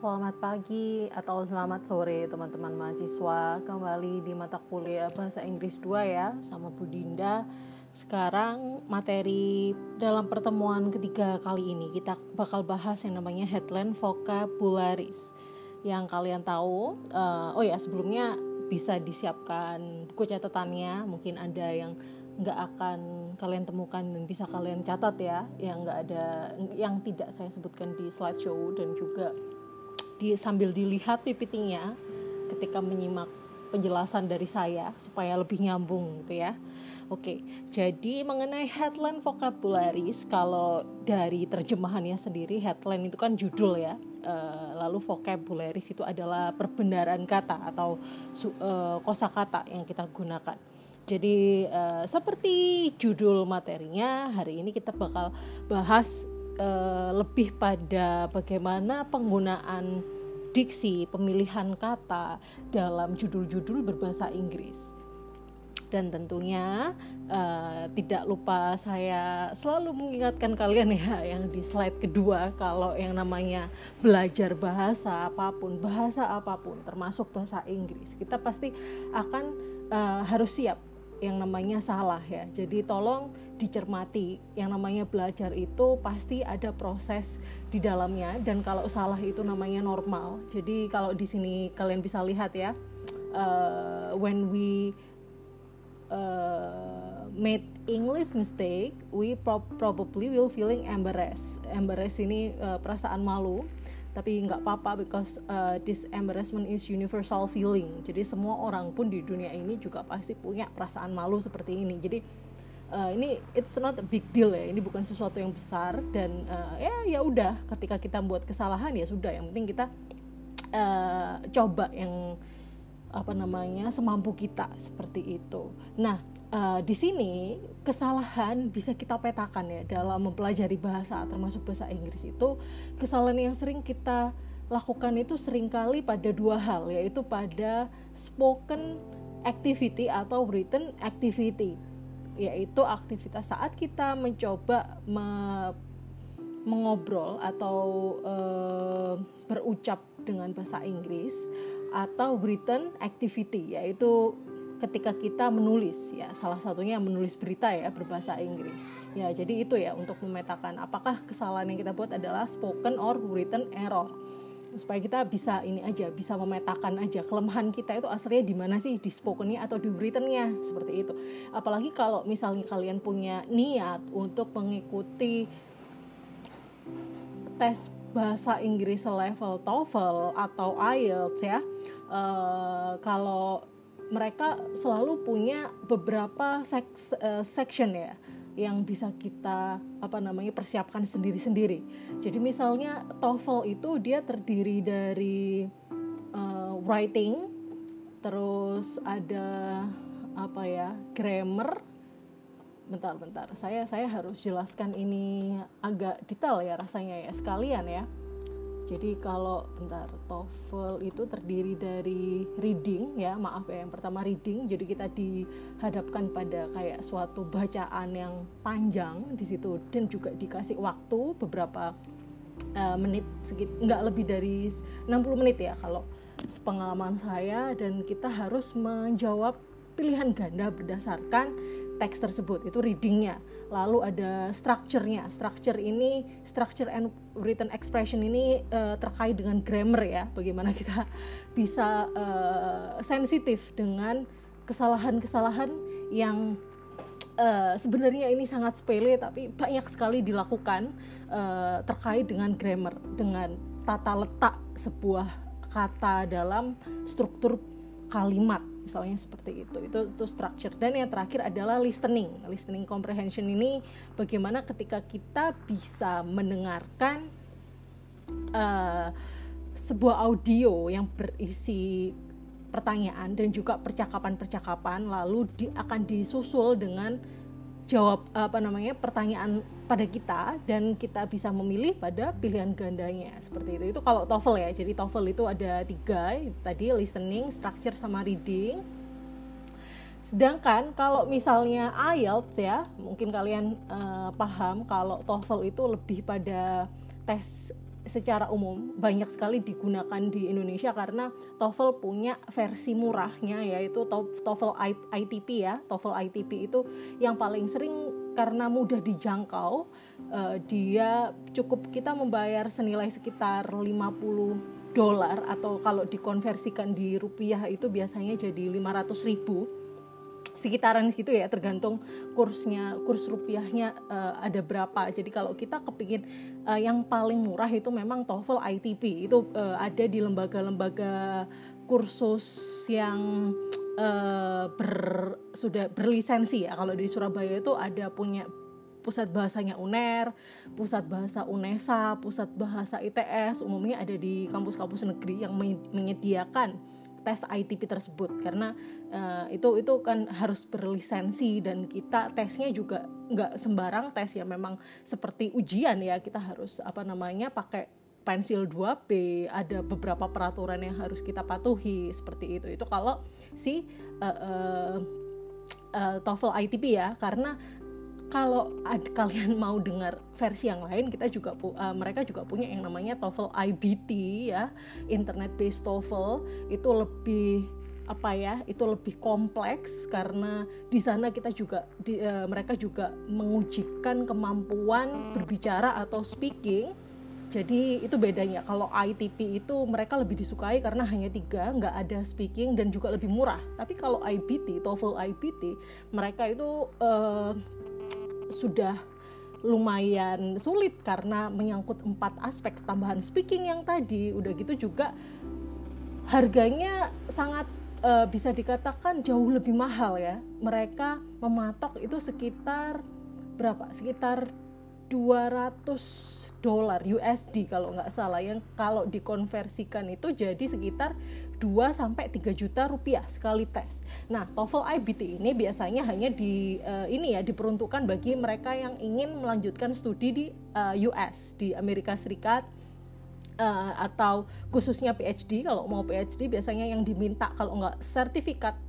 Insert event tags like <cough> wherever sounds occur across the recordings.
selamat pagi atau selamat sore teman-teman mahasiswa. Kembali di mata kuliah Bahasa Inggris 2 ya sama Bu Dinda. Sekarang materi dalam pertemuan ketiga kali ini Kita bakal bahas yang namanya headline vocabularies. Yang kalian tahu uh, Oh ya sebelumnya bisa disiapkan buku catatannya. Mungkin ada yang nggak akan kalian temukan dan bisa kalian catat ya. Yang nggak ada yang tidak saya sebutkan di slideshow dan juga di sambil dilihat PPT-nya ketika menyimak penjelasan dari saya supaya lebih nyambung gitu ya. Oke, jadi mengenai headline vocabularies kalau dari terjemahannya sendiri headline itu kan judul ya. Uh, lalu vocabularies itu adalah perbendaharaan kata atau uh, kosakata yang kita gunakan. Jadi uh, seperti judul materinya hari ini kita bakal bahas uh, lebih pada bagaimana penggunaan diksi, pemilihan kata dalam judul-judul berbahasa Inggris. Dan tentunya uh, tidak lupa saya selalu mengingatkan kalian ya yang di slide kedua kalau yang namanya belajar bahasa apa pun, bahasa apa pun termasuk bahasa Inggris, kita pasti akan uh, harus siap yang namanya salah ya. Jadi tolong dicermati yang namanya belajar itu pasti ada proses di dalamnya dan kalau salah itu namanya normal. Jadi kalau di sini kalian bisa lihat ya uh, when we uh, made English mistake, we pro probably will feeling embarrassed. Embarrassed ini uh, perasaan malu tapi nggak apa-apa because uh, this embarrassment is universal feeling jadi semua orang pun di dunia ini juga pasti punya perasaan malu seperti ini jadi uh, ini it's not a big deal ya ini bukan sesuatu yang besar dan uh, ya ya udah ketika kita buat kesalahan ya sudah yang penting kita uh, coba yang apa namanya semampu kita seperti itu. Nah uh, di sini kesalahan bisa kita petakan ya dalam mempelajari bahasa termasuk bahasa Inggris itu. Kesalahan yang sering kita lakukan itu sering kali pada dua hal yaitu pada spoken activity atau written activity yaitu aktivitas saat kita mencoba me mengobrol atau e, berucap dengan bahasa Inggris atau written activity yaitu ketika kita menulis ya. Salah satunya menulis berita ya berbahasa Inggris. Ya jadi itu ya untuk memetakan apakah kesalahan yang kita buat adalah spoken or written error supaya kita bisa ini aja bisa memetakan aja kelemahan kita itu aslinya di mana sih di spokennya atau di writtennya seperti itu. Apalagi kalau misalnya kalian punya niat untuk mengikuti tes bahasa Inggris level TOEFL atau IELTS ya uh, kalau mereka selalu punya beberapa seks, uh, section ya yang bisa kita apa namanya persiapkan sendiri-sendiri. Jadi misalnya TOEFL itu dia terdiri dari uh, writing, terus ada apa ya grammar. Bentar-bentar, saya saya harus jelaskan ini agak detail ya rasanya ya sekalian ya jadi kalau bentar TOEFL itu terdiri dari reading ya maaf ya yang pertama reading. Jadi kita dihadapkan pada kayak suatu bacaan yang panjang di situ dan juga dikasih waktu beberapa uh, menit segit nggak lebih dari 60 menit ya kalau sepengalaman saya. Dan kita harus menjawab pilihan ganda berdasarkan teks tersebut itu readingnya. Lalu ada structure-nya. Structure ini structure and written expression ini uh, terkait dengan grammar ya bagaimana kita bisa uh, sensitif dengan kesalahan-kesalahan yang uh, sebenarnya ini sangat sepele tapi banyak sekali dilakukan uh, terkait dengan grammar dengan tata letak sebuah kata dalam struktur kalimat misalnya seperti itu. Itu itu structure. Dan yang terakhir adalah listening. Listening comprehension ini bagaimana ketika kita bisa mendengarkan uh, sebuah audio yang berisi pertanyaan dan juga percakapan-percakapan lalu di, akan disusul dengan jawab apa namanya pertanyaan pada kita dan kita bisa memilih pada pilihan gandanya. Seperti itu. Itu kalau TOEFL ya. Jadi TOEFL itu ada tiga tadi listening structure sama reading. Sedangkan kalau misalnya IELTS ya mungkin kalian uh, paham kalau TOEFL itu lebih pada tes secara umum banyak sekali digunakan di Indonesia karena TOEFL punya versi murahnya yaitu TOEFL ITP ya. TOEFL ITP itu yang paling sering karena mudah dijangkau uh, dia cukup kita membayar senilai sekitar 50 dolar atau kalau dikonversikan di rupiah itu biasanya jadi 500 ribu sekitaran gitu ya tergantung kursnya kurs rupiahnya uh, ada berapa. Jadi kalau kita kepingin uh, yang paling murah itu memang TOEFL ITP itu uh, ada di lembaga-lembaga kursus yang uh, ber sudah berlisensi ya. Kalau di Surabaya itu ada punya pusat bahasanya UNER, pusat bahasa UNESA, pusat bahasa ITS umumnya ada di kampus-kampus negeri yang menyediakan tes ITP tersebut. Karena uh, itu itu kan harus berlisensi dan kita tesnya juga nggak sembarang tes ya memang seperti ujian ya kita harus apa namanya pakai pensil 2B ada beberapa peraturan yang harus kita patuhi seperti itu. Itu kalau si uh, uh, uh, TOEFL ITP ya karena kalau ad, <laughs> kalian mau dengar versi yang lain kita juga uh, mereka juga punya yang namanya TOEFL IBT ya internet based TOEFL. Itu lebih apa ya itu lebih kompleks karena di sana kita juga di, uh, mereka juga mengujikan kemampuan berbicara atau speaking. Jadi itu bedanya. Kalau ITP itu mereka lebih disukai karena hanya tiga nggak ada speaking dan juga lebih murah. Tapi kalau IBT TOEFL IBT mereka itu uh, sudah lumayan sulit karena menyangkut empat aspek. Tambahan speaking yang tadi udah gitu juga harganya sangat uh, bisa dikatakan jauh lebih mahal ya. Mereka mematok itu sekitar berapa? Sekitar 200 dolar USD kalau nggak salah yang kalau dikonversikan itu jadi sekitar 2 sampai 3 juta rupiah sekali tes. Nah, TOEFL IBT ini biasanya hanya di uh, ini ya diperuntukkan bagi mereka yang ingin melanjutkan studi di uh, eh, US di Amerika Serikat uh, atau khususnya PhD kalau mau PhD biasanya yang diminta kalau nggak sertifikat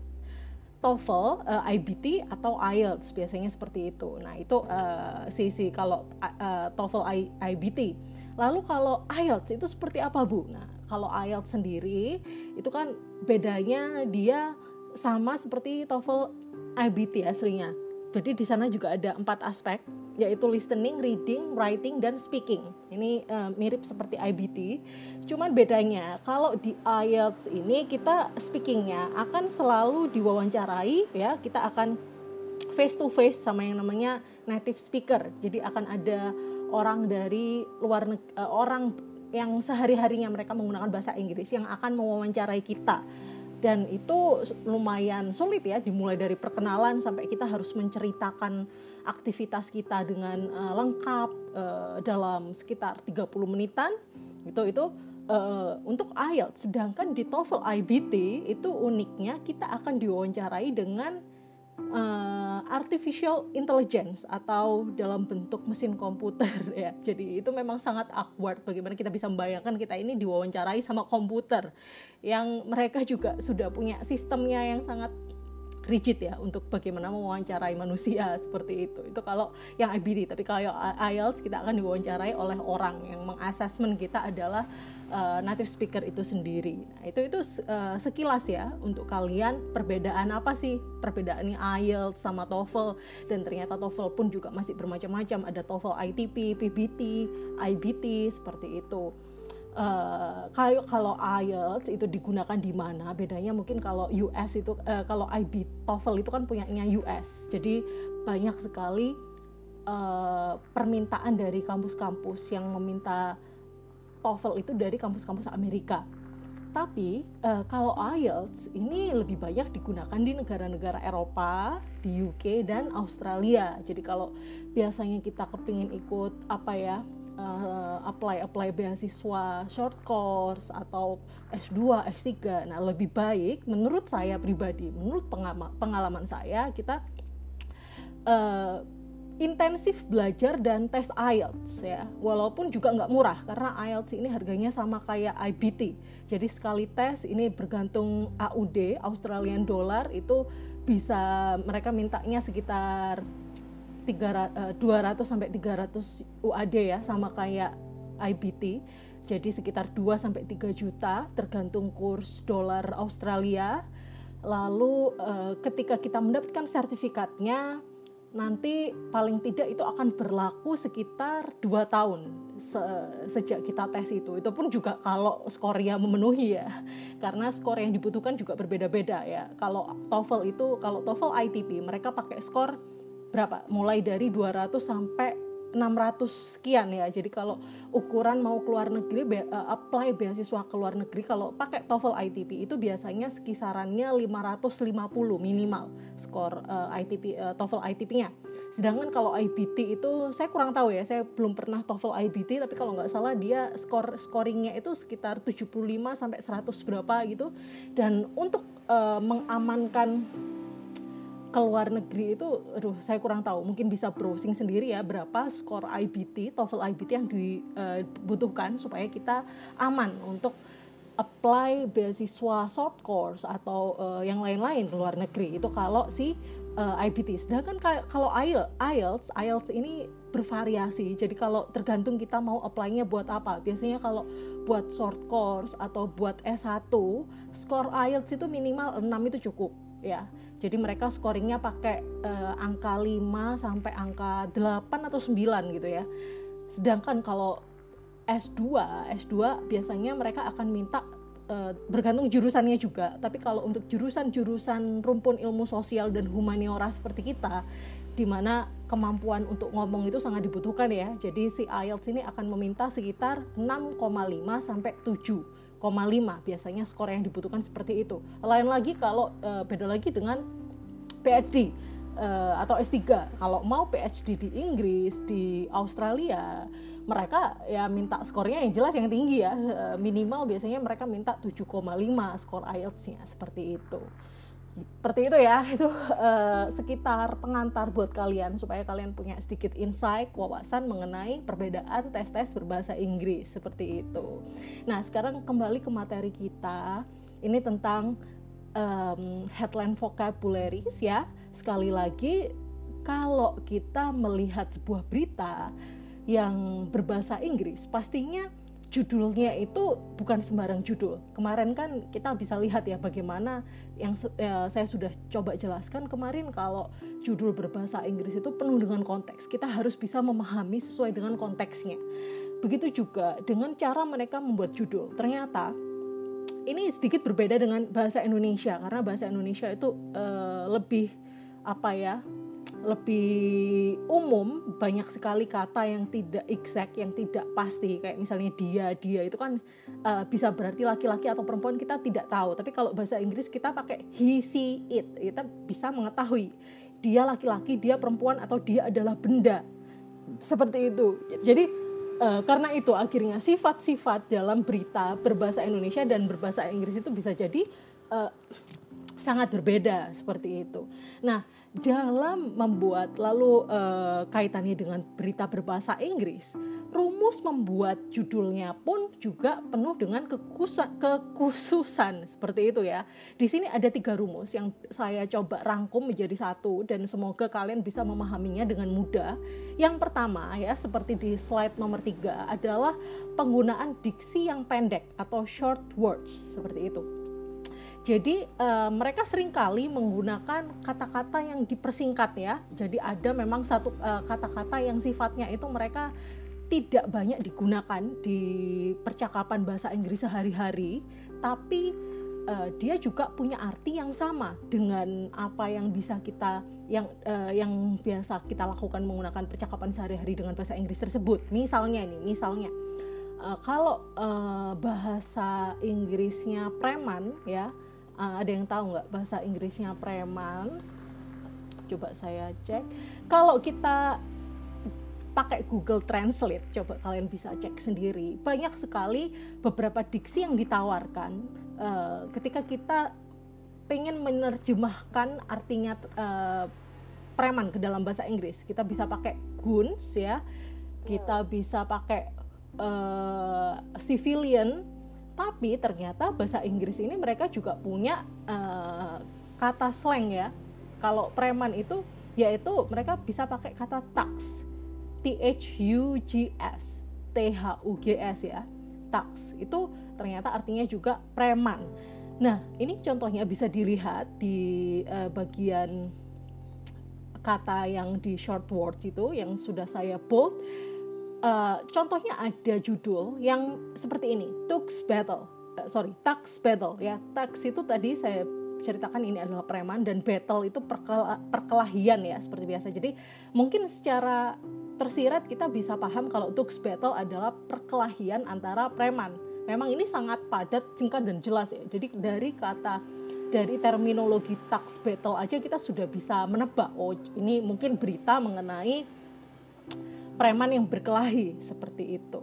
TOEFL, uh, IBT atau IELTS biasanya seperti itu. Nah itu uh, sisi kalau uh, TOEFL, I, IBT. Lalu kalau IELTS itu seperti apa bu? Nah kalau IELTS sendiri itu kan bedanya dia sama seperti TOEFL, IBT aslinya. Jadi di sana juga ada empat aspek, yaitu listening, reading, writing, dan speaking. Ini uh, mirip seperti IBT, cuman bedanya kalau di IELTS ini kita speakingnya akan selalu diwawancarai, ya kita akan face to face sama yang namanya native speaker. Jadi akan ada orang dari luar uh, orang yang sehari harinya mereka menggunakan bahasa Inggris yang akan mewawancarai kita dan itu lumayan sulit ya dimulai dari perkenalan sampai kita harus menceritakan aktivitas kita dengan uh, lengkap uh, dalam sekitar 30 menitan. Itu itu uh, untuk IELTS. Sedangkan di TOEFL IBT itu uniknya kita akan diwawancarai dengan uh, artificial intelligence atau dalam bentuk mesin komputer <laughs> ya. Jadi itu memang sangat awkward bagaimana kita bisa membayangkan kita ini diwawancarai sama komputer yang mereka juga sudah punya sistemnya yang sangat rigid ya untuk bagaimana mewawancarai manusia <laughs> seperti itu. Itu kalau yang IBD, tapi kalau IELTS kita akan diwawancarai oleh orang yang mengasesmen kita adalah uh, native speaker itu sendiri. Nah, itu itu uh, sekilas ya untuk kalian perbedaan apa sih? Perbedaannya IELTS sama TOEFL. Dan ternyata TOEFL pun juga masih bermacam-macam. Ada TOEFL ITP, PBT, IBT seperti itu. Uh, kalau kalau IELTS itu digunakan di mana? Bedanya mungkin kalau US itu uh, kalau IB TOEFL itu kan punyanya US jadi banyak sekali uh, permintaan dari kampus-kampus yang meminta TOEFL itu dari kampus-kampus Amerika. Tapi uh, kalau IELTS ini lebih banyak digunakan di negara-negara Eropa, di UK dan Australia. Jadi kalau biasanya kita kepingin ikut apa ya uh, apply apply beasiswa short course atau S2, S3. Nah, lebih baik menurut saya pribadi, menurut pengalaman, pengalaman saya kita uh, intensif belajar dan tes IELTS ya. Walaupun juga nggak murah karena IELTS ini harganya sama kayak IBT jadi sekali tes ini bergantung AUD Australian dollar itu bisa mereka mintanya sekitar 300, 200 eh, sampai 300 UAD ya sama kayak IBT jadi sekitar 2 sampai 3 juta tergantung kurs dolar Australia. Lalu uh, ketika kita mendapatkan sertifikatnya nanti paling tidak itu akan berlaku sekitar dua tahun se sejak kita tes itu. Itu pun juga kalau skornya memenuhi ya. <laughs> Karena skor yang dibutuhkan juga berbeda-beda ya. Kalau TOEFL itu kalau TOEFL ITP mereka pakai skor berapa? Mulai dari 200 sampai 600 sekian ya. Jadi kalau ukuran mau keluar negeri be, uh, apply beasiswa ke luar negeri kalau pakai TOEFL ITP itu biasanya kisarannya 550 minimal skor uh, ITP uh, TOEFL ITP-nya. Sedangkan kalau IBT itu saya kurang tahu ya, saya belum pernah TOEFL IBT tapi kalau nggak salah dia skor scoringnya itu sekitar 75 sampai 100 berapa gitu. Dan untuk uh, mengamankan ke luar negeri itu aduh saya kurang tahu. Mungkin bisa browsing sendiri ya berapa skor IBT TOEFL IBT yang dibutuhkan supaya kita aman untuk apply beasiswa short course atau uh, yang lain-lain ke luar negeri. Itu kalau si uh, IBT sedangkan kalau IELTS IELTS ini bervariasi. Jadi kalau tergantung kita mau apply-nya buat apa. Biasanya kalau buat short course atau buat S1 skor IELTS itu minimal 6 itu cukup ya jadi mereka scoringnya pakai uh, angka 5 sampai angka 8 atau 9 gitu ya. Sedangkan kalau S2, S2 biasanya mereka akan minta uh, bergantung jurusannya juga. Tapi kalau untuk jurusan-jurusan rumpun ilmu sosial dan humaniora seperti kita, di mana kemampuan untuk ngomong itu sangat dibutuhkan ya. Jadi si IELTS ini akan meminta sekitar 6,5 sampai 7 biasanya skor yang dibutuhkan seperti itu. Lain lagi kalau uh, beda lagi dengan PhD eh, atau S3. Kalau mau PhD di Inggris, di Australia, mereka ya minta skornya yang jelas yang tinggi ya. Uh, minimal biasanya mereka minta 7,5 skor IELTS-nya seperti itu seperti itu ya. Itu uh, sekitar pengantar buat kalian supaya kalian punya sedikit insight wawasan mengenai perbedaan tes-tes berbahasa Inggris seperti itu. Nah sekarang kembali ke materi kita. Ini tentang um, headline vocabularies ya. Sekali lagi kalau kita melihat sebuah berita yang berbahasa Inggris pastinya judulnya itu bukan sembarang judul. Kemarin kan kita bisa lihat ya bagaimana yang ya, saya sudah coba jelaskan kemarin kalau judul berbahasa Inggris itu penuh dengan konteks. Kita harus bisa memahami sesuai dengan konteksnya. Begitu juga dengan cara mereka membuat judul. Ternyata ini sedikit berbeda dengan bahasa Indonesia karena bahasa Indonesia itu uh, lebih apa ya lebih umum banyak sekali kata yang tidak exact yang tidak pasti. Kayak misalnya dia dia itu kan uh, bisa berarti laki-laki atau perempuan kita tidak tahu. Tapi kalau bahasa Inggris kita pakai he she it. Kita bisa mengetahui dia laki-laki dia perempuan atau dia adalah benda. Seperti itu. Jadi uh, karena itu akhirnya sifat-sifat dalam berita berbahasa Indonesia dan berbahasa Inggris itu bisa jadi uh, sangat berbeda seperti itu. Nah dalam membuat lalu uh, kaitannya dengan berita berbahasa Inggris, rumus membuat judulnya pun juga penuh dengan kekhususan, kekhususan seperti itu ya. Di sini ada tiga rumus yang saya coba rangkum menjadi satu dan semoga kalian bisa memahaminya dengan mudah. Yang pertama ya seperti di slide nomor tiga adalah penggunaan diksi yang pendek atau short words seperti itu. Jadi uh, mereka sering kali menggunakan kata-kata yang dipersingkat ya. Jadi ada memang satu eh, kata-kata uh, yang sifatnya itu mereka tidak banyak digunakan di percakapan bahasa Inggris sehari-hari, tapi uh, dia juga punya arti yang sama dengan apa yang bisa kita yang uh, yang biasa kita lakukan menggunakan percakapan sehari-hari dengan bahasa Inggris tersebut. Misalnya nih, misalnya uh, kalau uh, bahasa Inggrisnya preman ya uh, ada yang tahu nggak bahasa Inggrisnya preman? Coba saya cek. Kalau kita pakai Google Translate coba kalian bisa cek sendiri. Banyak sekali beberapa diksi yang ditawarkan uh, ketika kita pengen menerjemahkan artinya uh, preman ke dalam bahasa Inggris. Kita bisa pakai goons ya. Kita bisa pakai uh, civilian tapi ternyata bahasa Inggris ini mereka juga punya uh, kata slang ya. Kalau preman itu yaitu mereka bisa pakai kata tax T H U G S. T H U G S ya. Tax itu ternyata artinya juga preman. Nah, ini contohnya bisa dilihat di uh, bagian kata yang di short words itu yang sudah saya bold. Uh, contohnya ada judul yang seperti ini, Tux Battle. Uh, sorry, Tax Battle ya. Tax itu tadi saya ceritakan ini adalah preman dan battle itu perkel perkelahian ya seperti biasa. Jadi mungkin secara tersirat kita bisa paham kalau Tux Battle adalah perkelahian antara preman. Memang ini sangat padat, singkat dan jelas ya. Jadi dari kata dari terminologi tax battle aja kita sudah bisa menebak oh ini mungkin berita mengenai preman yang berkelahi seperti itu.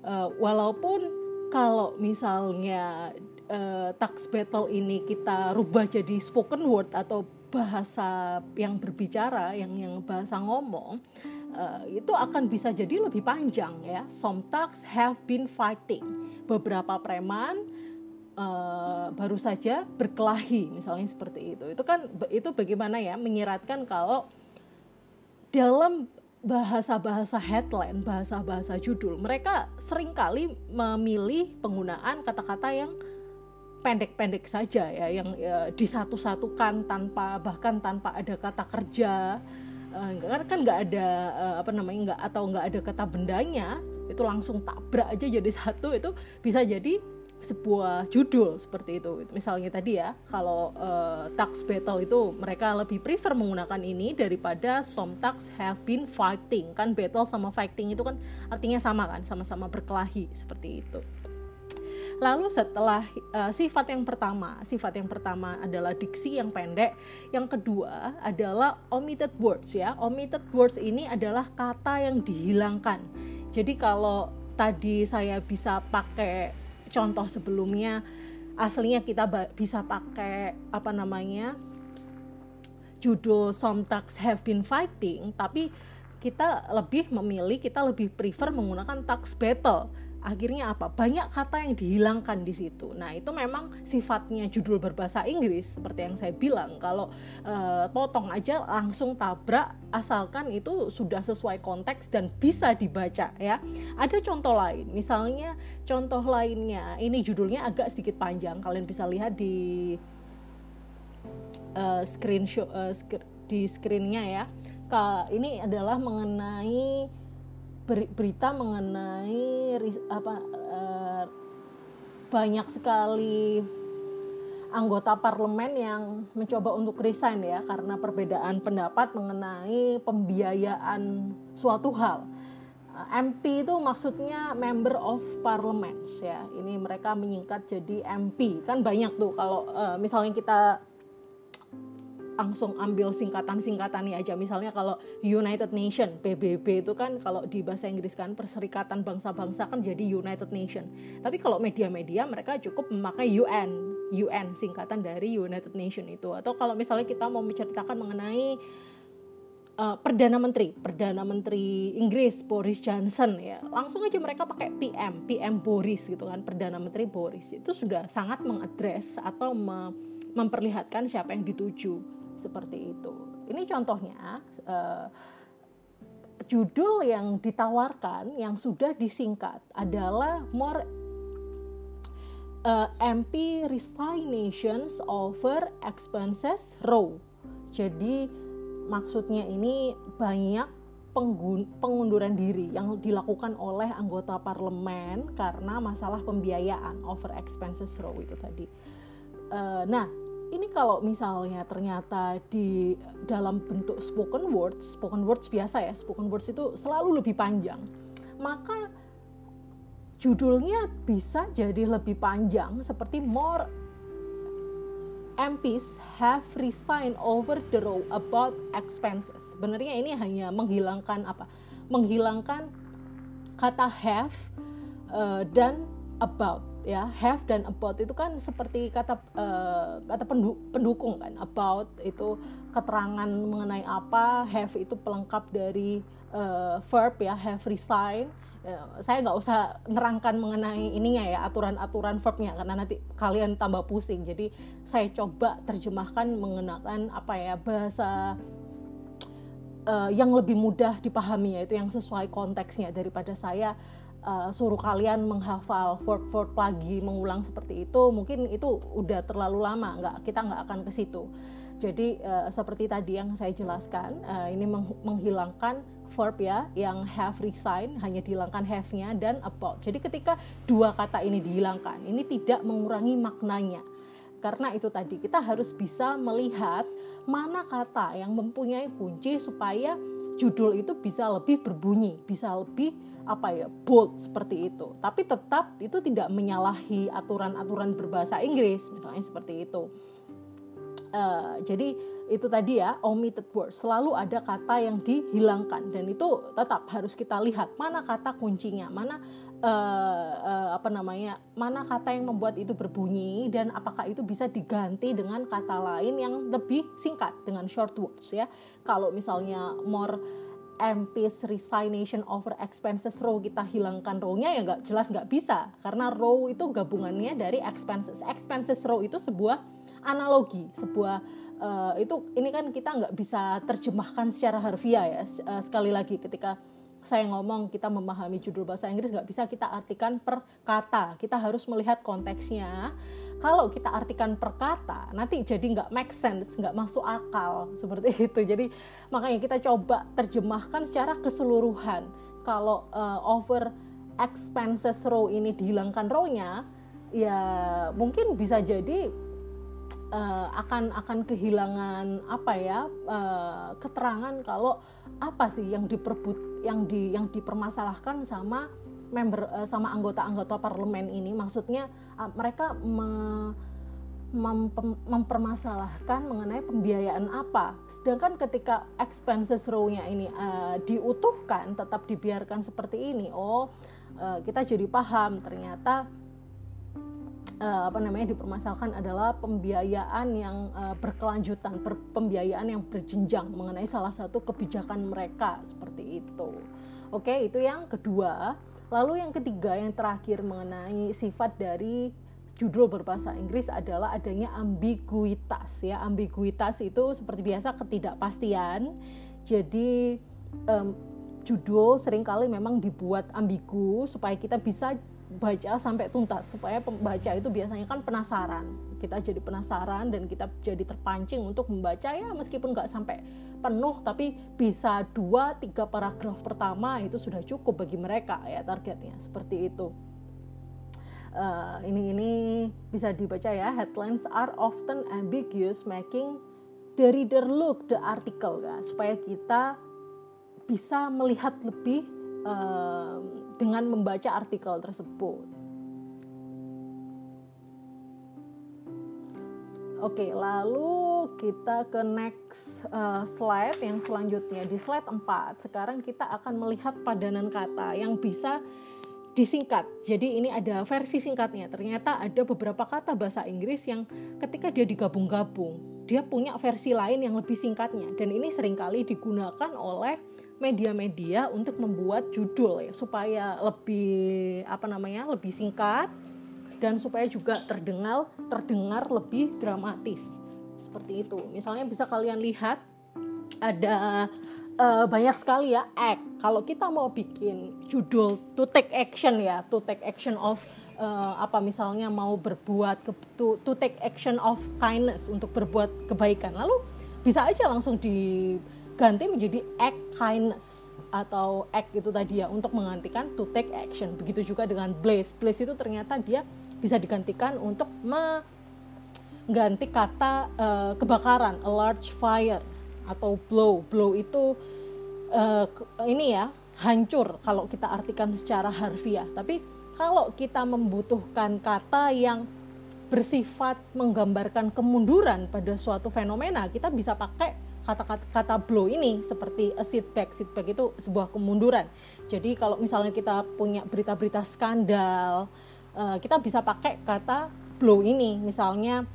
Uh, walaupun kalau misalnya uh, tax battle ini kita rubah jadi spoken word atau bahasa yang berbicara yang yang bahasa ngomong uh, itu akan bisa jadi lebih panjang ya. Some tax have been fighting. Beberapa preman uh, baru saja berkelahi misalnya seperti itu. Itu kan itu bagaimana ya menyiratkan kalau dalam bahasa-bahasa headline, bahasa-bahasa judul, mereka sering kali memilih penggunaan kata-kata yang pendek-pendek saja ya yang ya, disatu-satukan tanpa bahkan tanpa ada kata kerja. Uh, kan kan nggak ada uh, apa namanya nggak atau nggak ada kata bendanya itu langsung tabrak aja jadi satu itu bisa jadi sebuah judul seperti itu misalnya tadi ya kalau uh, tax battle itu mereka lebih prefer menggunakan ini daripada some tax have been fighting kan battle sama fighting itu kan artinya sama kan sama-sama berkelahi seperti itu Lalu setelah uh, sifat yang pertama, sifat yang pertama adalah diksi yang pendek, yang kedua adalah omitted words ya. Omitted words ini adalah kata yang dihilangkan. Jadi kalau tadi saya bisa pakai contoh sebelumnya aslinya kita bisa pakai apa namanya judul some have been fighting tapi kita lebih memilih kita lebih prefer menggunakan tax battle akhirnya apa? Banyak kata yang dihilangkan di situ. Nah itu memang sifatnya judul berbahasa Inggris seperti yang saya bilang. Kalau uh, potong aja langsung tabrak asalkan itu sudah sesuai konteks dan bisa dibaca ya. Ada contoh lain. Misalnya contoh lainnya. Ini judulnya agak sedikit panjang. Kalian bisa lihat di uh, screenshot uh, di screennya ya. Ini adalah mengenai berita mengenai apa uh, banyak sekali anggota parlemen yang mencoba untuk resign ya karena perbedaan pendapat mengenai pembiayaan suatu hal. Eh, MP itu maksudnya member of parliament ya. Ini mereka menyingkat jadi MP. Kan banyak tuh kalau uh, misalnya kita langsung ambil singkatan-singkatannya aja. Misalnya kalau United Nation PBB itu kan kalau di bahasa Inggris kan Perserikatan Bangsa-Bangsa kan jadi United Nation. Tapi kalau media-media mereka cukup memakai UN UN singkatan dari United Nation itu. Atau kalau misalnya kita mau menceritakan mengenai uh, perdana menteri perdana menteri Inggris Boris Johnson ya. Langsung aja mereka pakai PM PM Boris gitu kan perdana menteri Boris. Itu sudah sangat mengadres atau memperlihatkan siapa yang dituju seperti itu. Ini contohnya uh, judul yang ditawarkan yang sudah disingkat adalah more uh, MP resignations over expenses row. Jadi maksudnya ini banyak pengunduran diri yang dilakukan oleh anggota parlemen karena masalah pembiayaan over expenses row itu tadi. Uh, nah, ini kalau misalnya ternyata di dalam bentuk spoken words, spoken words biasa ya, spoken words itu selalu lebih panjang, maka judulnya bisa jadi lebih panjang seperti more MPs have resigned over the row about expenses. Sebenarnya ini hanya menghilangkan apa? Menghilangkan kata have uh, dan about ya have dan about itu kan seperti kata uh, kata pendukung kan about itu keterangan mengenai apa have itu pelengkap dari uh, verb ya have resign. Uh, saya nggak usah nerangkan mengenai ininya ya aturan-aturan verbnya karena nanti kalian tambah pusing. Jadi saya coba terjemahkan menggunakan apa ya bahasa uh, yang lebih mudah dipahami yaitu yang sesuai konteksnya. Daripada saya uh, suruh kalian menghafal verb lagi mengulang seperti itu mungkin itu udah terlalu lama nggak kita nggak akan ke situ. Jadi uh, seperti tadi yang saya jelaskan uh, ini meng menghilangkan verb ya yang have resign hanya dihilangkan have-nya dan about. Jadi ketika dua kata ini dihilangkan ini tidak mengurangi maknanya. Karena itu tadi kita harus bisa melihat mana kata yang mempunyai kunci supaya judul itu bisa lebih berbunyi, bisa lebih apa ya bold seperti itu. Tapi tetap itu tidak menyalahi aturan-aturan berbahasa Inggris, misalnya seperti itu. Uh, jadi itu tadi ya omitted word selalu ada kata yang dihilangkan dan itu tetap harus kita lihat mana kata kuncinya mana uh, uh, apa namanya mana kata yang membuat itu berbunyi dan apakah itu bisa diganti dengan kata lain yang lebih singkat dengan short words ya kalau misalnya more MP's resignation over expenses row kita hilangkan row-nya ya nggak jelas nggak bisa. Karena row itu gabungannya dari expenses. Expenses row itu sebuah analogi sebuah uh, itu ini kan kita nggak bisa terjemahkan secara harfiah ya. Uh, sekali lagi ketika saya ngomong kita memahami judul bahasa Inggris nggak bisa kita artikan per kata. Kita harus melihat konteksnya kalau kita artikan per kata nanti jadi nggak make sense nggak masuk akal. Seperti <laughs> itu. Jadi makanya kita coba terjemahkan secara keseluruhan. Kalau uh, over expenses row ini dihilangkan row-nya ya mungkin bisa jadi uh, akan akan kehilangan apa ya uh, keterangan kalau apa sih yang diperbut yang di yang dipermasalahkan sama member uh, sama anggota-anggota parlemen ini maksudnya uh, mereka me, mem, mempermasalahkan mengenai pembiayaan apa sedangkan ketika expenses row-nya ini uh, diutuhkan tetap dibiarkan seperti ini oh uh, kita jadi paham ternyata uh, apa namanya dipermasalahkan adalah pembiayaan yang uh, berkelanjutan, per, pembiayaan yang berjenjang mengenai salah satu kebijakan mereka seperti itu. Oke, itu yang kedua. Lalu yang ketiga, yang terakhir mengenai sifat dari judul berbahasa Inggris adalah adanya ambiguitas ya. Ambiguitas itu seperti biasa ketidakpastian. Jadi um, judul sering kali memang dibuat ambigu supaya kita bisa baca sampai tuntas supaya pembaca itu biasanya kan penasaran kita jadi penasaran dan kita jadi terpancing untuk membaca ya meskipun nggak sampai penuh tapi bisa dua tiga paragraf pertama itu sudah cukup bagi mereka ya targetnya seperti itu uh, ini ini bisa dibaca ya headlines are often ambiguous making the reader look the article ya supaya kita bisa melihat lebih uh, dengan membaca artikel tersebut. Oke, lalu kita ke next uh, slide yang selanjutnya. Di slide 4, sekarang kita akan melihat padanan kata yang bisa disingkat. Jadi ini ada versi singkatnya. Ternyata ada beberapa kata bahasa Inggris yang ketika dia digabung-gabung, dia punya versi lain yang lebih singkatnya. Dan ini sering kali digunakan oleh media-media untuk membuat judul ya supaya lebih apa namanya lebih singkat dan supaya juga terdengar terdengar lebih dramatis seperti itu misalnya bisa kalian lihat ada uh, banyak sekali ya act kalau kita mau bikin judul to take action ya to take action of uh, apa misalnya mau berbuat ke, to, to take action of kindness untuk berbuat kebaikan lalu bisa aja langsung di ganti menjadi act kindness atau act itu tadi ya untuk menggantikan to take action. Begitu juga dengan blaze. Blaze itu ternyata dia bisa digantikan untuk mengganti kata uh, kebakaran, a large fire atau blow. Blow itu uh, ini ya hancur kalau kita artikan secara harfiah. Tapi kalau kita membutuhkan kata yang bersifat menggambarkan kemunduran pada suatu fenomena, kita bisa pakai kata-kata kata blow ini seperti a setback setback itu sebuah kemunduran jadi kalau misalnya kita punya berita-berita skandal uh, kita bisa pakai kata blow ini. Misalnya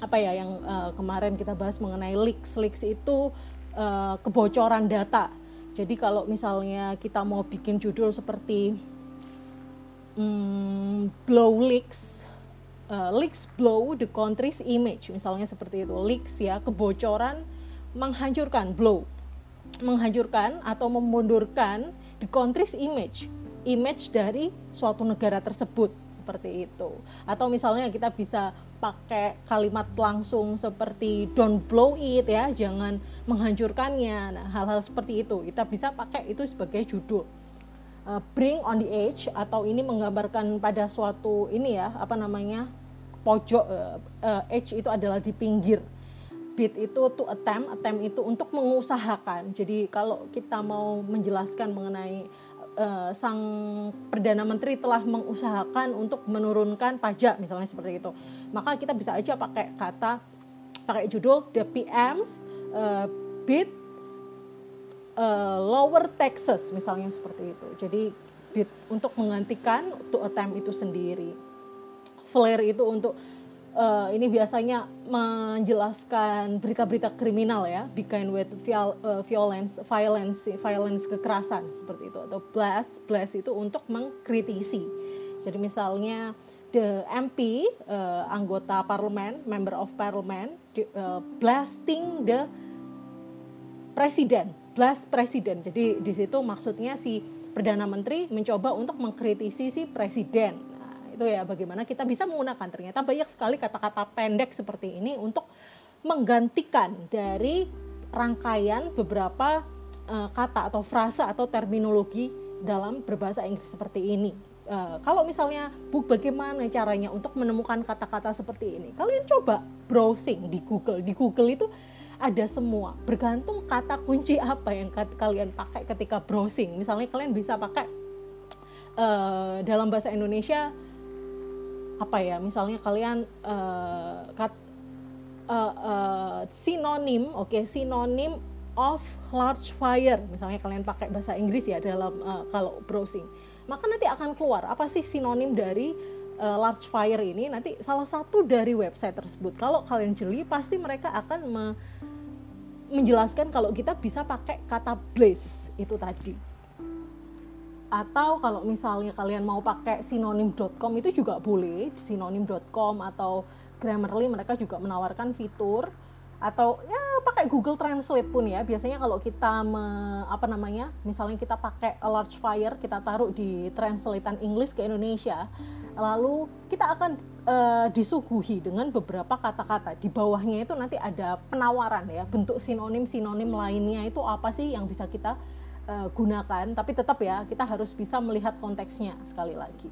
apa ya yang uh, kemarin kita bahas mengenai leaks. Leaks itu uh, kebocoran data. Jadi kalau misalnya kita mau bikin judul seperti um, blow leaks uh, leaks blow the country's image. Misalnya seperti itu. Leaks ya kebocoran menghancurkan blow. Menghancurkan atau memundurkan the country's image image dari suatu negara tersebut seperti itu. Atau misalnya kita bisa pakai kalimat langsung seperti don't blow it ya jangan menghancurkannya. Nah hal-hal seperti itu. Kita bisa pakai itu sebagai judul. Uh, bring on the edge atau ini menggambarkan pada suatu ini ya apa namanya pojok uh, uh, edge itu adalah di pinggir. Bit itu to attempt attempt itu untuk mengusahakan. Jadi kalau kita mau menjelaskan mengenai uh, sang perdana menteri telah mengusahakan untuk menurunkan pajak misalnya seperti itu. Maka kita bisa aja pakai kata pakai judul the PM's uh, bid uh, lower taxes misalnya seperti itu. Jadi bid untuk menggantikan to attempt itu sendiri. Flare itu untuk uh, ini biasanya menjelaskan berita-berita kriminal ya, begin with uh, violence, violence, violence kekerasan seperti itu atau blast, blast itu untuk mengkritisi. Jadi misalnya the MP uh, anggota parlemen, member of parliament uh, blasting the presiden, blast presiden. Jadi di situ maksudnya si perdana menteri mencoba untuk mengkritisi si presiden itu ya bagaimana kita bisa menggunakan ternyata banyak sekali kata-kata pendek seperti ini untuk menggantikan dari rangkaian beberapa uh, kata atau frasa atau terminologi dalam berbahasa Inggris seperti ini. Uh, kalau misalnya bu bagaimana caranya untuk menemukan kata-kata seperti ini? Kalian coba browsing di Google. Di Google itu ada semua. Bergantung kata kunci apa yang kalian pakai ketika browsing. Misalnya kalian bisa pakai uh, dalam bahasa Indonesia apa ya misalnya kalian uh, kat, uh, uh, sinonim oke okay, sinonim of large fire. Misalnya kalian pakai bahasa Inggris ya dalam uh, kalau browsing. Maka nanti akan keluar apa sih sinonim dari uh, large fire ini? Nanti salah satu dari website tersebut. Kalau kalian jeli pasti mereka akan me menjelaskan kalau kita bisa pakai kata blaze itu tadi atau kalau misalnya kalian mau pakai sinonim.com itu juga boleh sinonim.com atau Grammarly mereka juga menawarkan fitur. Atau ya pakai Google Translate pun ya. Biasanya kalau kita me, apa namanya misalnya kita pakai a large fire kita taruh di translatean English ke Indonesia lalu kita akan uh, disuguhi dengan beberapa kata-kata. Di bawahnya itu nanti ada penawaran ya bentuk sinonim sinonim lainnya itu apa sih yang bisa kita uh, gunakan tapi tetap ya kita harus bisa melihat konteksnya sekali lagi.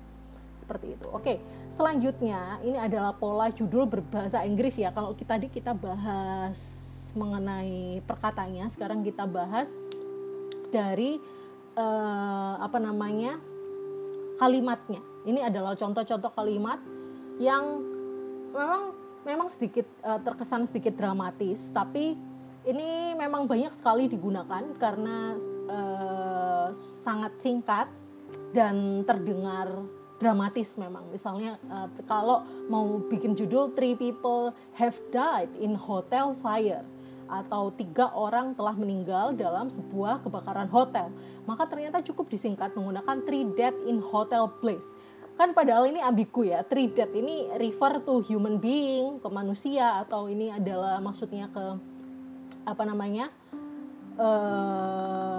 Seperti itu. Oke selanjutnya ini adalah pola judul berbahasa Inggris ya. Kalau kita tadi kita bahas mengenai perkatanya sekarang kita bahas dari uh, apa namanya kalimatnya. Ini adalah contoh-contoh kalimat yang memang memang sedikit uh, terkesan sedikit dramatis tapi ini memang banyak sekali digunakan karena uh, sangat singkat dan terdengar dramatis memang. Misalnya uh, kalau mau bikin judul Three People Have Died in Hotel Fire atau tiga orang telah meninggal dalam sebuah kebakaran hotel, maka ternyata cukup disingkat menggunakan Three Dead in Hotel Place. Kan padahal ini ambigu ya, Three Dead ini refer to human being, ke manusia atau ini adalah maksudnya ke apa namanya uh,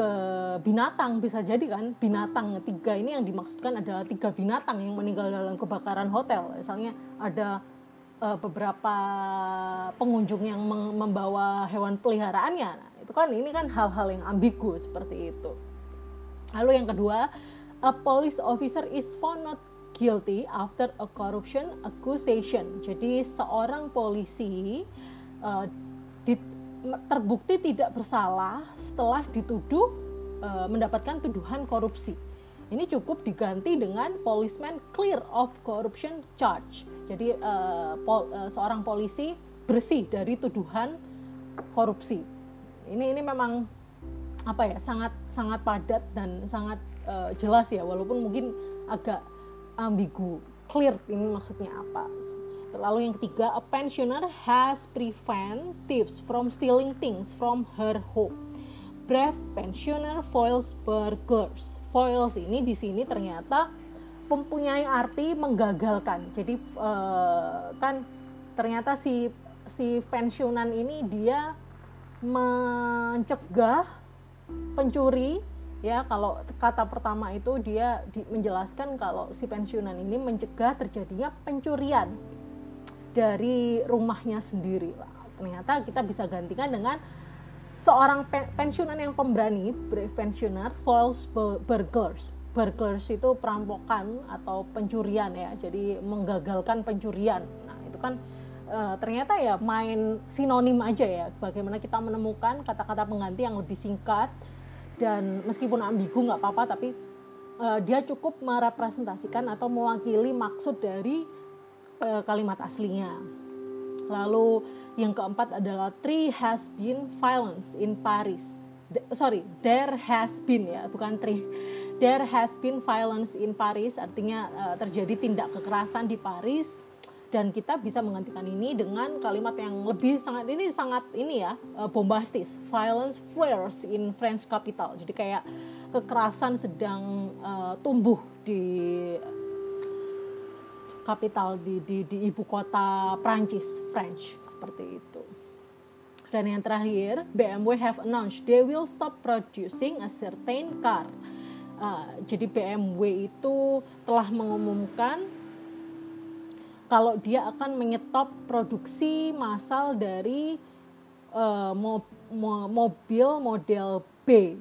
ke binatang bisa jadi kan? Binatang tiga ini yang dimaksudkan adalah tiga binatang yang meninggal dalam kebakaran hotel. Misalnya ada uh, beberapa pengunjung yang membawa hewan peliharaannya. Nah, itu kan ini kan hal-hal yang ambigu seperti itu. Lalu yang kedua a police officer is found not guilty after a corruption accusation. Jadi seorang polisi uh, terbukti tidak bersalah setelah dituduh e, mendapatkan tuduhan korupsi. Ini cukup diganti dengan policeman clear of corruption charge. Jadi e, pol, e, seorang polisi bersih dari tuduhan korupsi. Ini ini memang apa ya sangat sangat padat dan sangat e, jelas ya walaupun mungkin agak ambigu. Clear ini maksudnya apa? Lalu yang ketiga, a pensioner has prevent thieves from stealing things from her home. Brave pensioner foils burglars. Foils ini di sini ternyata mempunyai arti menggagalkan. Jadi uh, kan ternyata si si pensiunan ini dia mencegah pencuri ya kalau kata pertama itu dia di, menjelaskan kalau si pensiunan ini mencegah terjadinya pencurian dari rumahnya sendiri. Lah ternyata kita bisa gantikan dengan seorang pensiunan yang pemberani brave pensioner false burglars. Burglars itu perampokan atau pencurian ya jadi menggagalkan pencurian. Nah itu kan e, ternyata ya main sinonim aja ya bagaimana kita menemukan kata-kata pengganti yang lebih singkat dan meskipun ambigu nggak apa-apa tapi uh, dia cukup merepresentasikan atau mewakili maksud dari kalimat aslinya. Lalu yang keempat adalah three has been violence in Paris. De, sorry, there has been ya, bukan three. There has been violence in Paris, artinya uh, terjadi tindak kekerasan di Paris dan kita bisa menggantikan ini dengan kalimat yang lebih sangat ini sangat ini ya eh, bombastis violence flares in French capital jadi kayak kekerasan sedang uh, tumbuh di kapital di, di, di ibu kota Prancis French seperti itu. Dan yang terakhir BMW have announced they will stop producing a certain car. Uh, jadi BMW itu telah mengumumkan kalau dia akan menyetop produksi massal dari uh, mo mo mobil model B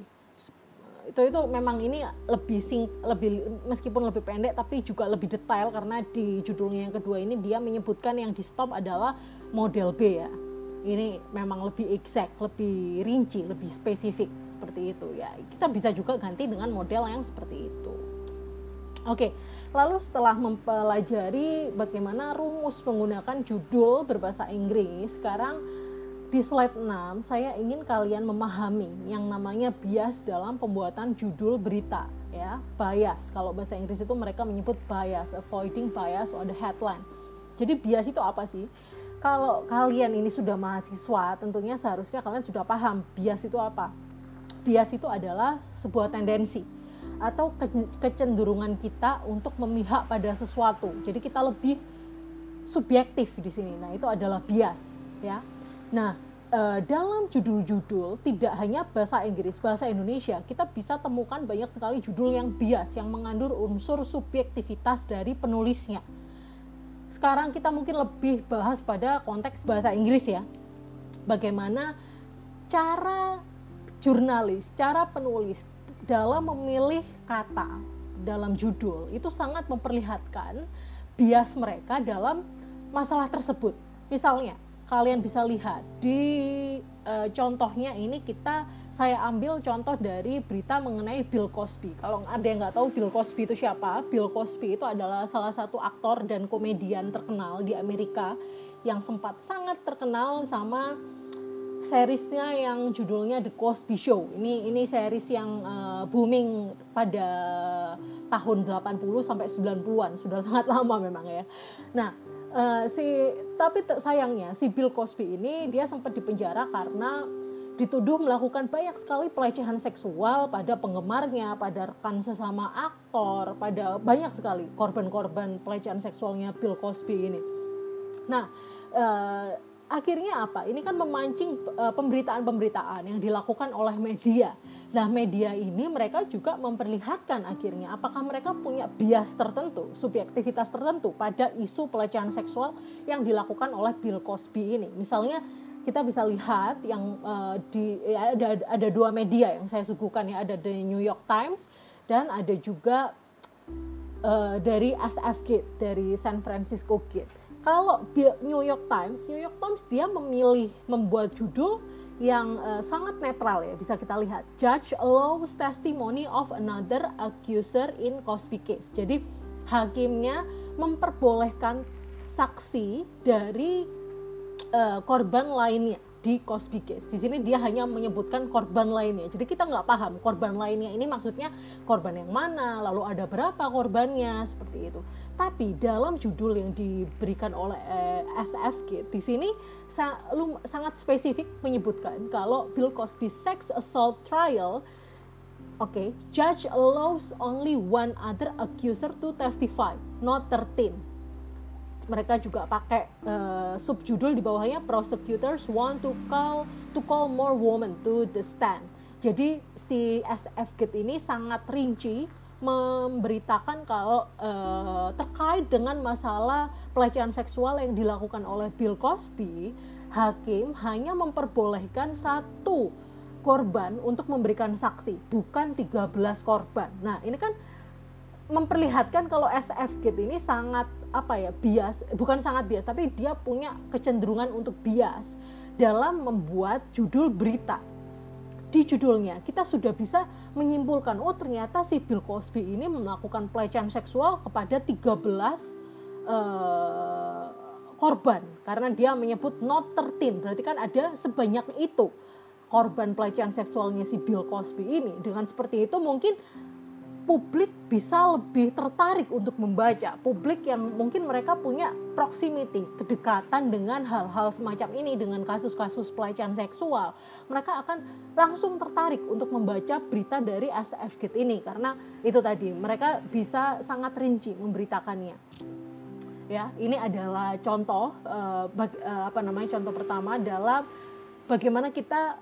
itu itu memang ini lebih sing lebih meskipun lebih pendek tapi juga lebih detail karena di judulnya yang kedua ini dia menyebutkan yang di stop adalah model B ya. Ini memang lebih exact lebih rinci lebih spesifik seperti itu ya. Kita bisa juga ganti dengan model yang seperti itu. Oke Lalu setelah mempelajari bagaimana rumus menggunakan judul berbahasa Inggris, sekarang di slide 6 saya ingin kalian memahami yang namanya bias dalam pembuatan judul berita ya, bias. Kalau bahasa Inggris itu mereka menyebut bias, avoiding bias on the headline. Jadi bias itu apa sih? Kalau kalian ini sudah mahasiswa, tentunya seharusnya kalian sudah paham bias itu apa. Bias itu adalah sebuah tendensi atau kecenderungan kita untuk memihak pada sesuatu. Jadi kita lebih subjektif di sini. Nah, itu adalah bias, ya. Nah, e, dalam judul-judul tidak hanya bahasa Inggris, bahasa Indonesia, kita bisa temukan banyak sekali judul yang bias yang mengandung unsur subjektivitas dari penulisnya. Sekarang kita mungkin lebih bahas pada konteks bahasa Inggris ya. Bagaimana cara jurnalis, cara penulis dalam memilih kata dalam judul itu sangat memperlihatkan bias mereka dalam masalah tersebut. Misalnya, kalian bisa lihat di e, contohnya ini kita saya ambil contoh dari berita mengenai Bill Cosby. Kalau ada yang nggak tahu Bill Cosby itu siapa, Bill Cosby itu adalah salah satu aktor dan komedian terkenal di Amerika yang sempat sangat terkenal sama seriesnya yang judulnya The Cosby Show. Ini ini series yang uh, booming pada tahun 80 sampai 90-an, sudah sangat lama memang ya. Nah, uh, si tapi sayangnya si Bill Cosby ini dia sempat dipenjara karena dituduh melakukan banyak sekali pelecehan seksual pada penggemarnya, pada rekan sesama aktor, pada banyak sekali korban-korban pelecehan seksualnya Bill Cosby ini. Nah, uh, akhirnya apa? Ini kan memancing uh, pemberitaan-pemberitaan yang dilakukan oleh media. Nah, media ini mereka juga memperlihatkan akhirnya apakah mereka punya bias tertentu, subjektivitas tertentu pada isu pelecehan seksual yang dilakukan oleh Bill Cosby ini. Misalnya kita bisa lihat yang uh, di ya ada ada dua media yang saya suguhkan ya, ada The New York Times dan ada juga uh, dari SF Gate, dari San Francisco Gate kalau New York Times, New York Times dia memilih membuat judul yang uh, sangat netral ya bisa kita lihat. Judge allows testimony of another accuser in Cosby case. Jadi hakimnya memperbolehkan saksi dari uh, korban lainnya di Cosby Case. Di sini dia hanya menyebutkan korban lainnya. Jadi kita nggak paham korban lainnya ini maksudnya korban yang mana, lalu ada berapa korbannya seperti itu. Tapi dalam judul yang diberikan oleh eh, SFG di sini sa sangat spesifik menyebutkan kalau Bill Cosby sex assault trial Oke, okay, judge allows only one other accuser to testify, not 13 mereka juga pakai uh, subjudul di bawahnya prosecutors want to call to call more women to the stand. Jadi si SF Gate ini sangat rinci memberitakan kalau uh, terkait dengan masalah pelecehan seksual yang dilakukan oleh Bill Cosby, hakim hanya memperbolehkan satu korban untuk memberikan saksi, bukan 13 korban. Nah, ini kan memperlihatkan kalau SF Gate ini sangat apa ya bias bukan sangat bias tapi dia punya kecenderungan untuk bias dalam membuat judul berita. Di judulnya kita sudah bisa menyimpulkan oh ternyata si Bill Cosby ini melakukan pelecehan seksual kepada 13 uh, eh, korban. Karena dia menyebut not 13 berarti kan ada sebanyak itu korban pelecehan seksualnya si Bill Cosby ini. Dengan seperti itu mungkin publik bisa lebih tertarik untuk membaca. Publik yang mungkin mereka punya proximity, kedekatan dengan hal-hal semacam ini, dengan kasus-kasus pelecehan seksual. Mereka akan langsung tertarik untuk membaca berita dari SF Gate ini karena itu tadi mereka bisa sangat rinci memberitakannya. Ya, ini adalah contoh uh, bag, uh, apa namanya contoh pertama adalah bagaimana kita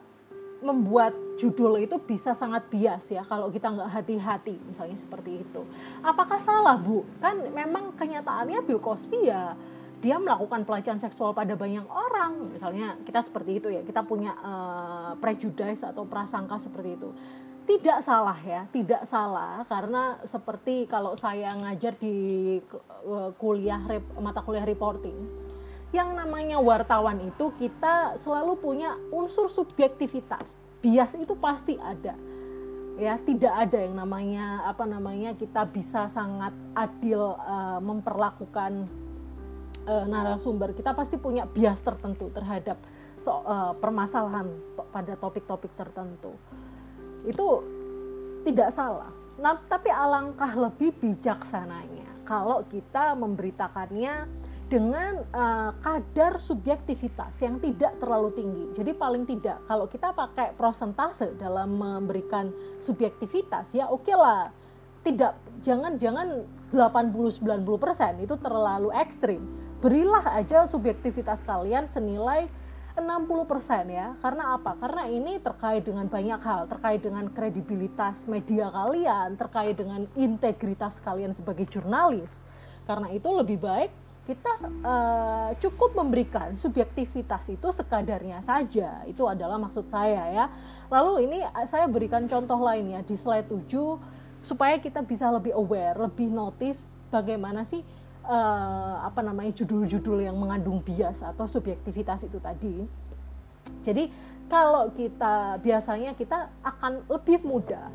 membuat judul itu bisa sangat bias ya kalau kita nggak hati-hati misalnya seperti itu. Apakah salah bu? Kan memang kenyataannya Bill Cosby ya dia melakukan pelecehan seksual pada banyak orang misalnya kita seperti itu ya kita punya uh, prejudice atau prasangka seperti itu tidak salah ya tidak salah karena seperti kalau saya ngajar di uh, kuliah mata kuliah reporting yang namanya wartawan itu kita selalu punya unsur subjektivitas bias itu pasti ada. Ya tidak ada yang namanya apa namanya kita bisa sangat adil uh, memperlakukan uh, narasumber. Kita pasti punya bias tertentu terhadap so, uh, permasalahan to pada topik-topik tertentu. Itu tidak salah. Nah tapi alangkah lebih bijaksananya kalau kita memberitakannya dengan uh, kadar subjektivitas yang tidak terlalu tinggi. Jadi paling tidak kalau kita pakai prosentase dalam memberikan subjektivitas ya oke okay lah. Tidak jangan jangan 80 90% itu terlalu ekstrim. Berilah aja subjektivitas kalian senilai 60% ya. Karena apa? Karena ini terkait dengan banyak hal, terkait dengan kredibilitas media kalian, terkait dengan integritas kalian sebagai jurnalis. Karena itu lebih baik kita uh, cukup memberikan subjektivitas itu sekadarnya saja. Itu adalah maksud saya ya. Lalu ini eh, saya berikan contoh lainnya di slide 7 supaya kita bisa lebih aware lebih notice bagaimana sih uh, apa namanya judul-judul yang mengandung bias atau subjektivitas itu tadi. Jadi kalau kita biasanya kita akan lebih mudah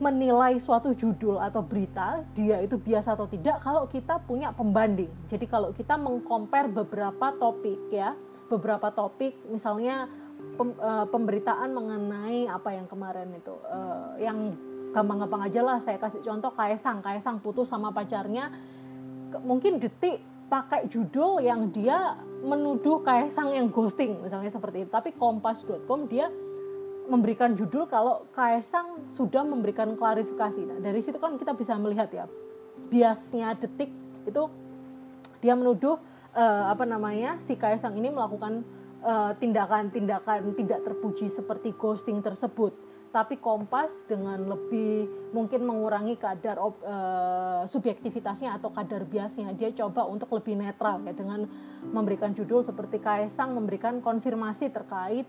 menilai suatu judul atau berita dia itu biasa atau tidak kalau kita punya pembanding. Jadi kalau kita mengcompare beberapa topik ya, beberapa topik misalnya pem, uh, pemberitaan mengenai apa yang kemarin itu uh, yang gampang-gampang aja lah saya kasih contoh Kaisang, Kaisang putus sama pacarnya mungkin detik pakai judul yang dia menuduh Kaisang yang ghosting misalnya seperti itu. Tapi kompas.com dia memberikan judul kalau Kaisang sudah memberikan klarifikasi. Nah, dari situ kan kita bisa melihat ya biasnya detik itu dia menuduh uh, apa namanya si Kaisang ini melakukan eh, tindakan-tindakan uh, tidak terpuji seperti ghosting tersebut. Tapi Kompas dengan lebih mungkin mengurangi kadar uh, subjektivitasnya atau kadar biasnya, dia coba untuk lebih netral ya dengan memberikan judul seperti Kaisang memberikan konfirmasi terkait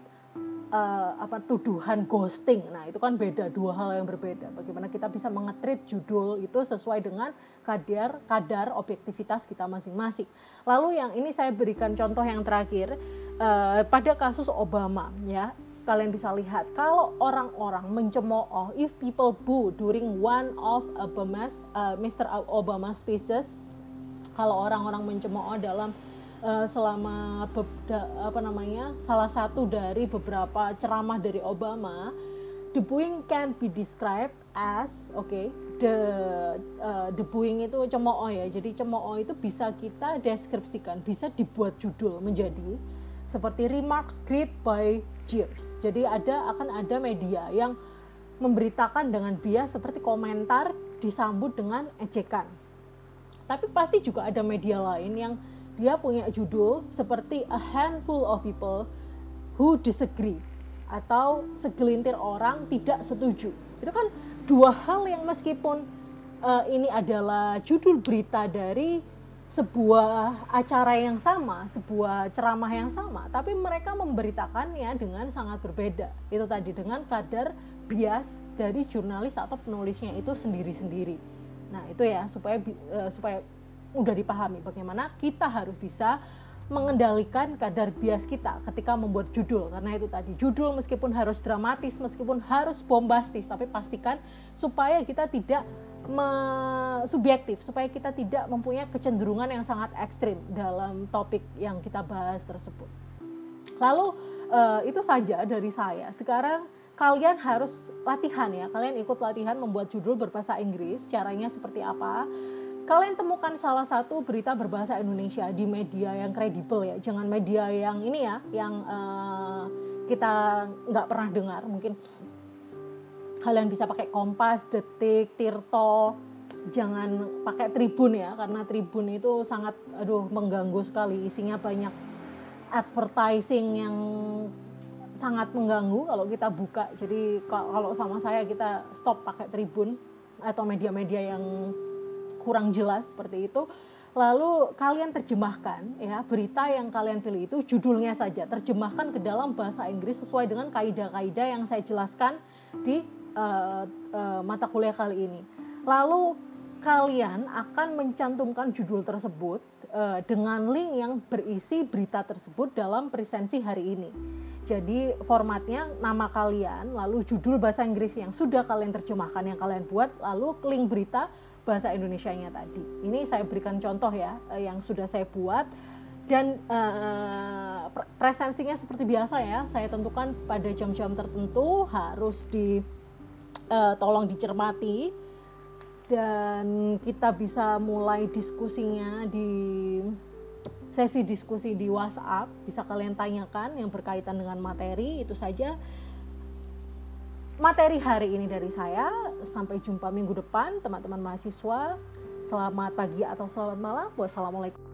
uh, apa tuduhan ghosting. Nah, itu kan beda dua hal yang berbeda. Bagaimana kita bisa mengetrit judul itu sesuai dengan kadar kadar objektivitas kita masing-masing. Lalu yang ini saya berikan contoh yang terakhir uh, pada kasus Obama ya. Kalian bisa lihat kalau orang-orang mencemooh if people boo during one of Obama's uh, Mr. Obama speeches kalau orang-orang mencemooh dalam uh, selama apa namanya salah satu dari beberapa ceramah dari Obama the booing can be described as oke okay, the uh, the booing itu cemooh ya. Jadi cemooh itu bisa kita deskripsikan bisa dibuat judul menjadi seperti remarks great by jeers. Jadi ada akan ada media yang memberitakan dengan bias seperti komentar disambut dengan ejekan. Tapi pasti juga ada media lain yang dia punya judul seperti a handful of people who disagree atau segelintir orang tidak setuju itu kan dua hal yang meskipun uh, ini adalah judul berita dari sebuah acara yang sama, sebuah ceramah yang sama, tapi mereka memberitakannya dengan sangat berbeda. Itu tadi dengan kadar bias dari jurnalis atau penulisnya itu sendiri-sendiri. Nah, itu ya supaya uh, supaya mudah dipahami bagaimana kita harus bisa mengendalikan kadar bias kita ketika membuat judul karena itu tadi judul meskipun harus dramatis meskipun harus bombastis tapi pastikan supaya kita tidak subjektif supaya kita tidak mempunyai kecenderungan yang sangat ekstrim dalam topik yang kita bahas tersebut. Lalu uh, itu saja dari saya. Sekarang kalian harus latihan ya. Kalian ikut latihan membuat judul berbahasa Inggris. Caranya seperti apa? Kalian temukan salah satu berita berbahasa Indonesia di media yang kredibel ya. Jangan media yang ini ya, yang uh, kita nggak pernah dengar. Mungkin kalian bisa pakai Kompas, Detik, Tirto, jangan pakai Tribun ya karena Tribun itu sangat aduh mengganggu sekali isinya banyak advertising yang sangat mengganggu kalau kita buka jadi kalau sama saya kita stop pakai Tribun atau media-media yang kurang jelas seperti itu lalu kalian terjemahkan ya berita yang kalian pilih itu judulnya saja terjemahkan ke dalam bahasa Inggris sesuai dengan kaidah-kaidah yang saya jelaskan di uh, uh, mata kuliah kali ini. Lalu kalian akan mencantumkan judul tersebut uh, dengan link yang berisi berita tersebut dalam presensi hari ini. Jadi formatnya nama kalian, lalu judul bahasa Inggris yang sudah kalian terjemahkan yang kalian buat, lalu link berita bahasa Indonesia-nya tadi. Ini saya berikan contoh ya yang sudah saya buat dan uh, presensinya seperti biasa ya. Saya tentukan pada jam-jam tertentu harus di uh, tolong dicermati dan kita bisa mulai diskusinya di sesi diskusi di WhatsApp bisa kalian tanyakan yang berkaitan dengan materi itu saja materi hari ini dari saya. Sampai jumpa minggu depan teman-teman mahasiswa. Selamat pagi atau selamat malam. Wassalamualaikum